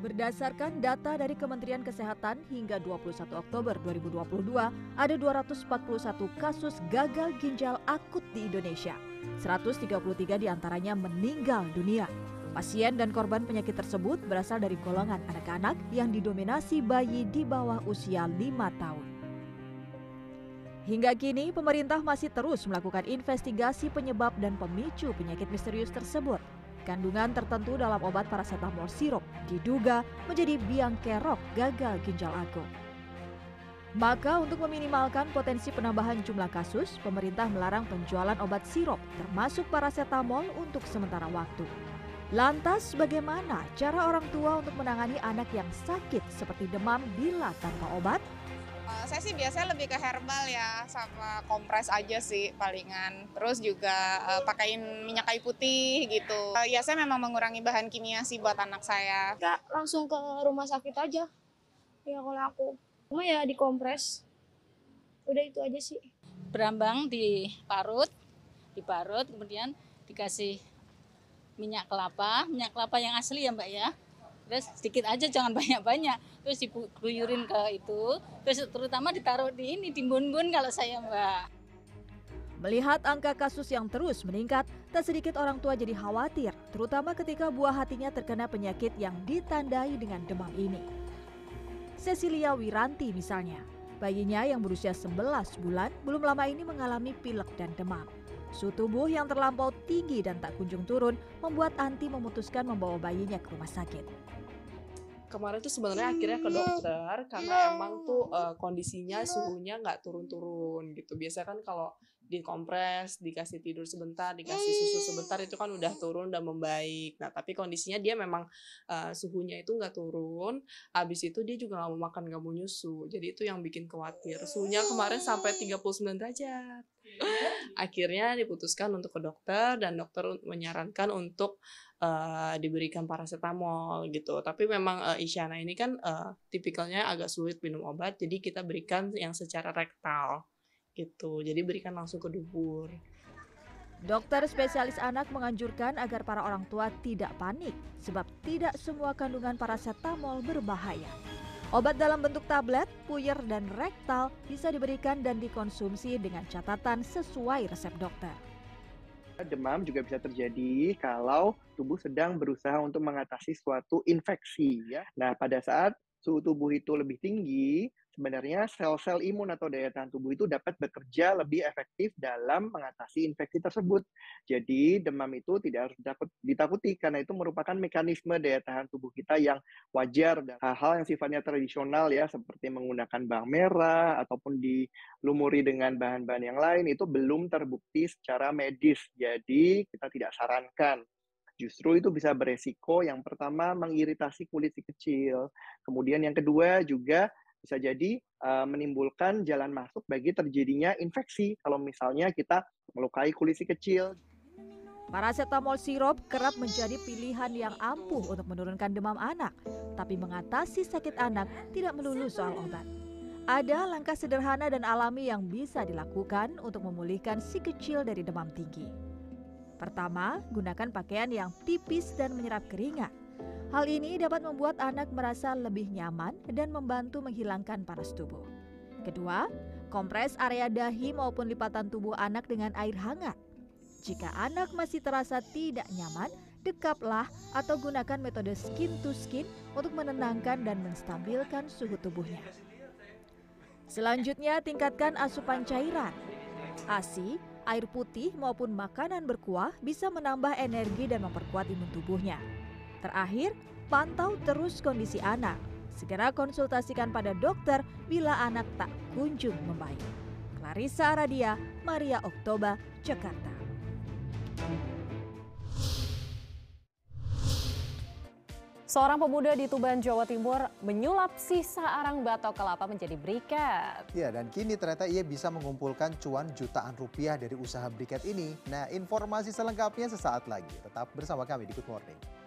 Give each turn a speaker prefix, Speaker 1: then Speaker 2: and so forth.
Speaker 1: Berdasarkan data dari Kementerian Kesehatan hingga 21 Oktober 2022, ada 241 kasus gagal ginjal akut di Indonesia. 133 di antaranya meninggal dunia. Pasien dan korban penyakit tersebut berasal dari golongan anak-anak yang didominasi bayi di bawah usia 5 tahun. Hingga kini, pemerintah masih terus melakukan investigasi penyebab dan pemicu penyakit misterius tersebut. Kandungan tertentu dalam obat paracetamol sirup diduga menjadi biang kerok gagal ginjal akut. Maka untuk meminimalkan potensi penambahan jumlah kasus, pemerintah melarang penjualan obat sirup termasuk paracetamol untuk sementara waktu. Lantas bagaimana cara orang tua untuk menangani anak yang sakit seperti demam bila tanpa obat?
Speaker 2: Saya sih biasanya lebih ke herbal ya, sama kompres aja sih palingan. Terus juga uh, pakaiin minyak kayu putih gitu. Uh, ya saya memang mengurangi bahan kimia sih buat anak saya.
Speaker 3: Enggak, langsung ke rumah sakit aja. Ya kalau aku. Cuma ya dikompres. Udah itu aja sih.
Speaker 4: Berambang diparut, diparut kemudian dikasih minyak kelapa, minyak kelapa yang asli ya Mbak ya. Terus sedikit aja jangan banyak-banyak. Terus diguyurin ke itu, terus terutama ditaruh di ini di bun-bun kalau saya Mbak.
Speaker 1: Melihat angka kasus yang terus meningkat, tak sedikit orang tua jadi khawatir, terutama ketika buah hatinya terkena penyakit yang ditandai dengan demam ini. Cecilia Wiranti misalnya, bayinya yang berusia 11 bulan belum lama ini mengalami pilek dan demam. Suhu tubuh yang terlampau tinggi dan tak kunjung turun membuat Anti memutuskan membawa bayinya ke rumah sakit.
Speaker 5: Kemarin tuh sebenarnya akhirnya ke dokter karena emang tuh uh, kondisinya suhunya nggak turun-turun gitu. Biasa kan kalau dikompres, dikasih tidur sebentar, dikasih susu sebentar itu kan udah turun dan membaik. Nah tapi kondisinya dia memang uh, suhunya itu nggak turun. Habis itu dia juga nggak mau makan, nggak mau nyusu. Jadi itu yang bikin khawatir. Suhunya kemarin sampai 39 derajat. Akhirnya diputuskan untuk ke dokter dan dokter menyarankan untuk uh, diberikan paracetamol gitu. Tapi memang uh, Isyana ini kan uh, tipikalnya agak sulit minum obat, jadi kita berikan yang secara rektal gitu. Jadi berikan langsung ke dubur.
Speaker 1: Dokter spesialis anak menganjurkan agar para orang tua tidak panik sebab tidak semua kandungan paracetamol berbahaya. Obat dalam bentuk tablet, puyer, dan rektal bisa diberikan dan dikonsumsi dengan catatan sesuai resep dokter.
Speaker 6: Demam juga bisa terjadi kalau tubuh sedang berusaha untuk mengatasi suatu infeksi ya. Nah, pada saat suhu tubuh itu lebih tinggi, sebenarnya sel-sel imun atau daya tahan tubuh itu dapat bekerja lebih efektif dalam mengatasi infeksi tersebut. Jadi demam itu tidak harus dapat ditakuti karena itu merupakan mekanisme daya tahan tubuh kita yang wajar dan hal-hal yang sifatnya tradisional ya seperti menggunakan bawang merah ataupun dilumuri dengan bahan-bahan yang lain itu belum terbukti secara medis. Jadi kita tidak sarankan justru itu bisa beresiko yang pertama mengiritasi kulit si kecil. Kemudian yang kedua juga bisa jadi uh, menimbulkan jalan masuk bagi terjadinya infeksi kalau misalnya kita melukai kulit si kecil.
Speaker 1: Paracetamol sirup kerap menjadi pilihan yang ampuh untuk menurunkan demam anak, tapi mengatasi sakit anak tidak melulu soal obat. Ada langkah sederhana dan alami yang bisa dilakukan untuk memulihkan si kecil dari demam tinggi. Pertama, gunakan pakaian yang tipis dan menyerap keringat. Hal ini dapat membuat anak merasa lebih nyaman dan membantu menghilangkan panas tubuh. Kedua, kompres area dahi maupun lipatan tubuh anak dengan air hangat. Jika anak masih terasa tidak nyaman, dekaplah atau gunakan metode skin to skin untuk menenangkan dan menstabilkan suhu tubuhnya. Selanjutnya, tingkatkan asupan cairan. ASI air putih maupun makanan berkuah bisa menambah energi dan memperkuat imun tubuhnya. Terakhir, pantau terus kondisi anak. Segera konsultasikan pada dokter bila anak tak kunjung membaik. Clarissa Aradia, Maria Oktober, Jakarta.
Speaker 7: Seorang pemuda di Tuban, Jawa Timur menyulap sisa arang batok kelapa menjadi briket.
Speaker 8: Ya, dan kini ternyata ia bisa mengumpulkan cuan jutaan rupiah dari usaha briket ini. Nah, informasi selengkapnya sesaat lagi. Tetap bersama kami di Good Morning.